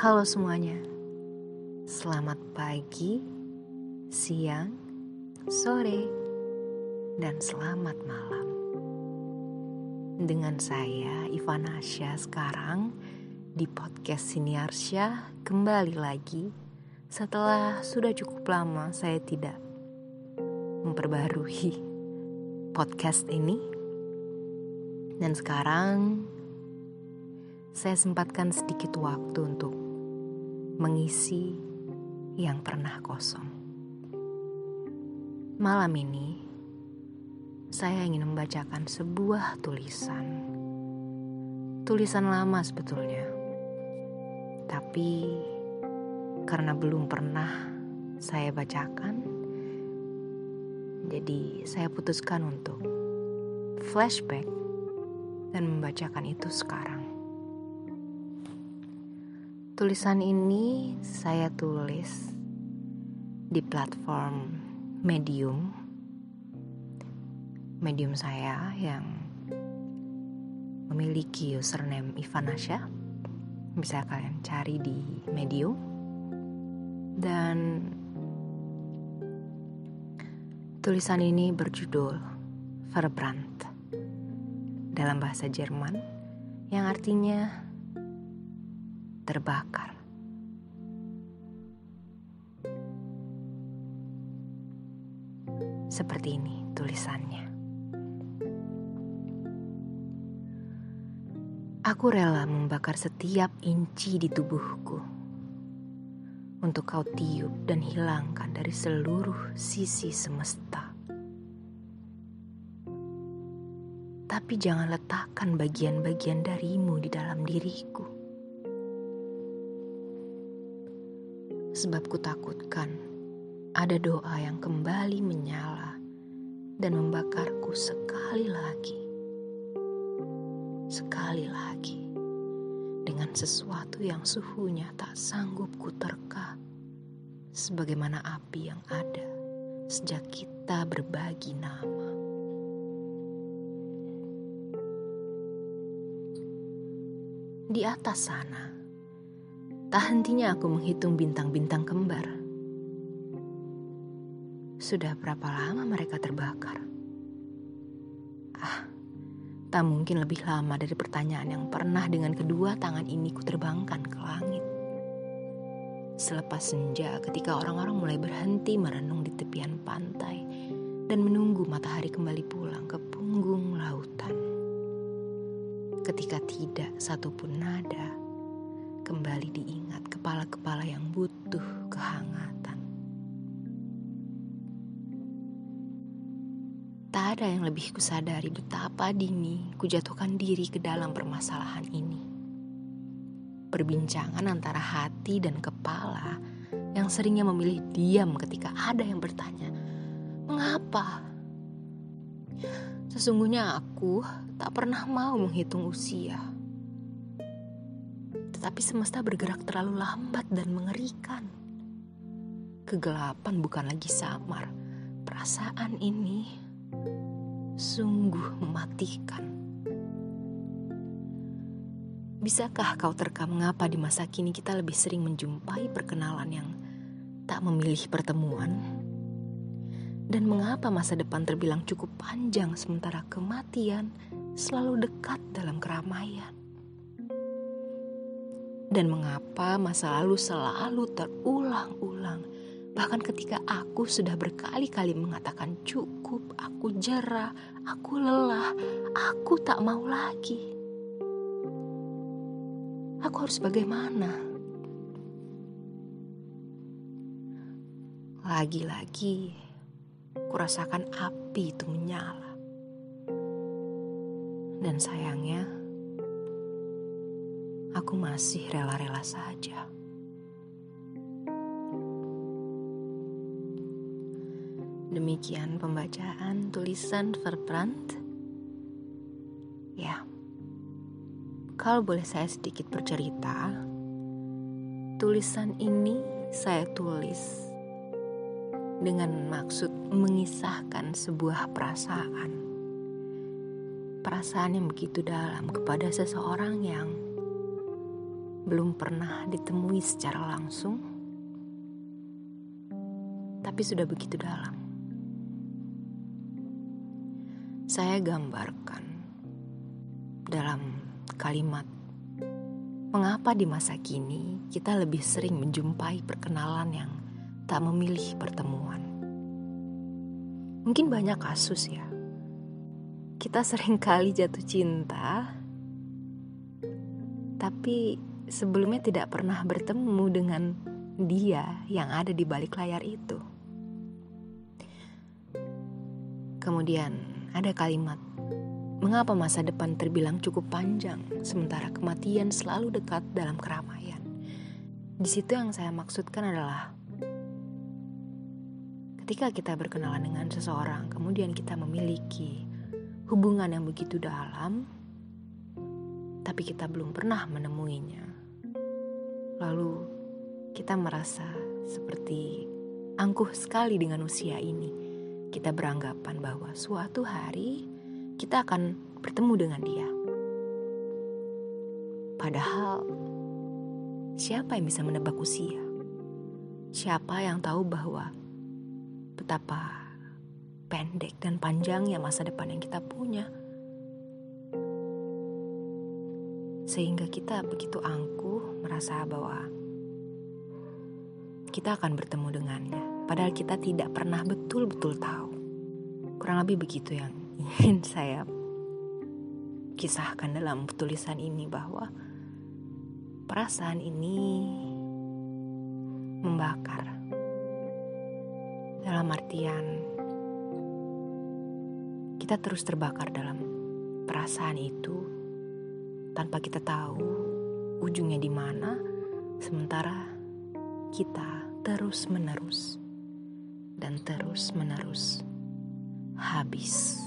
Halo semuanya, selamat pagi, siang, sore, dan selamat malam. Dengan saya Ivana Asya sekarang di podcast Siniarsya kembali lagi setelah sudah cukup lama saya tidak memperbarui podcast ini. Dan sekarang saya sempatkan sedikit waktu untuk mengisi yang pernah kosong. Malam ini, saya ingin membacakan sebuah tulisan. Tulisan lama sebetulnya, tapi karena belum pernah saya bacakan, jadi saya putuskan untuk flashback dan membacakan itu sekarang. Tulisan ini saya tulis di platform Medium. Medium saya yang memiliki username Ivanasya. Bisa kalian cari di Medium. Dan tulisan ini berjudul Verbrand dalam bahasa Jerman yang artinya terbakar. Seperti ini tulisannya. Aku rela membakar setiap inci di tubuhku untuk kau tiup dan hilangkan dari seluruh sisi semesta. Tapi jangan letakkan bagian-bagian darimu di dalam diriku. Sebab kutakutkan ada doa yang kembali menyala dan membakarku sekali lagi. Sekali lagi dengan sesuatu yang suhunya tak sanggup kuterka sebagaimana api yang ada sejak kita berbagi nama. Di atas sana, Tak hentinya aku menghitung bintang-bintang kembar. Sudah berapa lama mereka terbakar? Ah, tak mungkin lebih lama dari pertanyaan yang pernah dengan kedua tangan ini kuterbangkan ke langit. Selepas senja ketika orang-orang mulai berhenti merenung di tepian pantai dan menunggu matahari kembali pulang ke punggung lautan. Ketika tidak satupun nada, kembali diingat kepala-kepala yang butuh kehangatan. Tak ada yang lebih kusadari betapa dini kujatuhkan diri ke dalam permasalahan ini. Perbincangan antara hati dan kepala yang seringnya memilih diam ketika ada yang bertanya, "Mengapa?" Sesungguhnya aku tak pernah mau menghitung usia tetapi semesta bergerak terlalu lambat dan mengerikan. Kegelapan bukan lagi samar. Perasaan ini sungguh mematikan. Bisakah kau terka mengapa di masa kini kita lebih sering menjumpai perkenalan yang tak memilih pertemuan? Dan mengapa masa depan terbilang cukup panjang sementara kematian selalu dekat dalam keramaian? Dan mengapa masa lalu selalu terulang-ulang. Bahkan ketika aku sudah berkali-kali mengatakan cukup, aku jerah, aku lelah, aku tak mau lagi. Aku harus bagaimana? Lagi-lagi, kurasakan api itu menyala. Dan sayangnya, aku masih rela-rela saja. Demikian pembacaan tulisan Verbrand. Ya, kalau boleh saya sedikit bercerita, tulisan ini saya tulis dengan maksud mengisahkan sebuah perasaan. Perasaan yang begitu dalam kepada seseorang yang belum pernah ditemui secara langsung, tapi sudah begitu dalam. Saya gambarkan dalam kalimat Mengapa di masa kini kita lebih sering menjumpai perkenalan yang tak memilih pertemuan? Mungkin banyak kasus ya. Kita sering kali jatuh cinta, tapi sebelumnya tidak pernah bertemu dengan dia yang ada di balik layar itu. Kemudian ada kalimat Mengapa masa depan terbilang cukup panjang, sementara kematian selalu dekat dalam keramaian? Di situ yang saya maksudkan adalah ketika kita berkenalan dengan seseorang, kemudian kita memiliki hubungan yang begitu dalam, tapi kita belum pernah menemuinya. Lalu kita merasa seperti angkuh sekali dengan usia ini. Kita beranggapan bahwa suatu hari kita akan bertemu dengan dia. Padahal, siapa yang bisa menebak usia? Siapa yang tahu bahwa betapa pendek dan panjangnya masa depan yang kita punya? Sehingga kita begitu angkuh merasa bahwa kita akan bertemu dengannya, padahal kita tidak pernah betul-betul tahu. Kurang lebih begitu yang ingin saya kisahkan dalam tulisan ini bahwa perasaan ini membakar. Dalam artian kita terus terbakar dalam perasaan itu tanpa kita tahu ujungnya di mana sementara kita terus menerus dan terus menerus habis.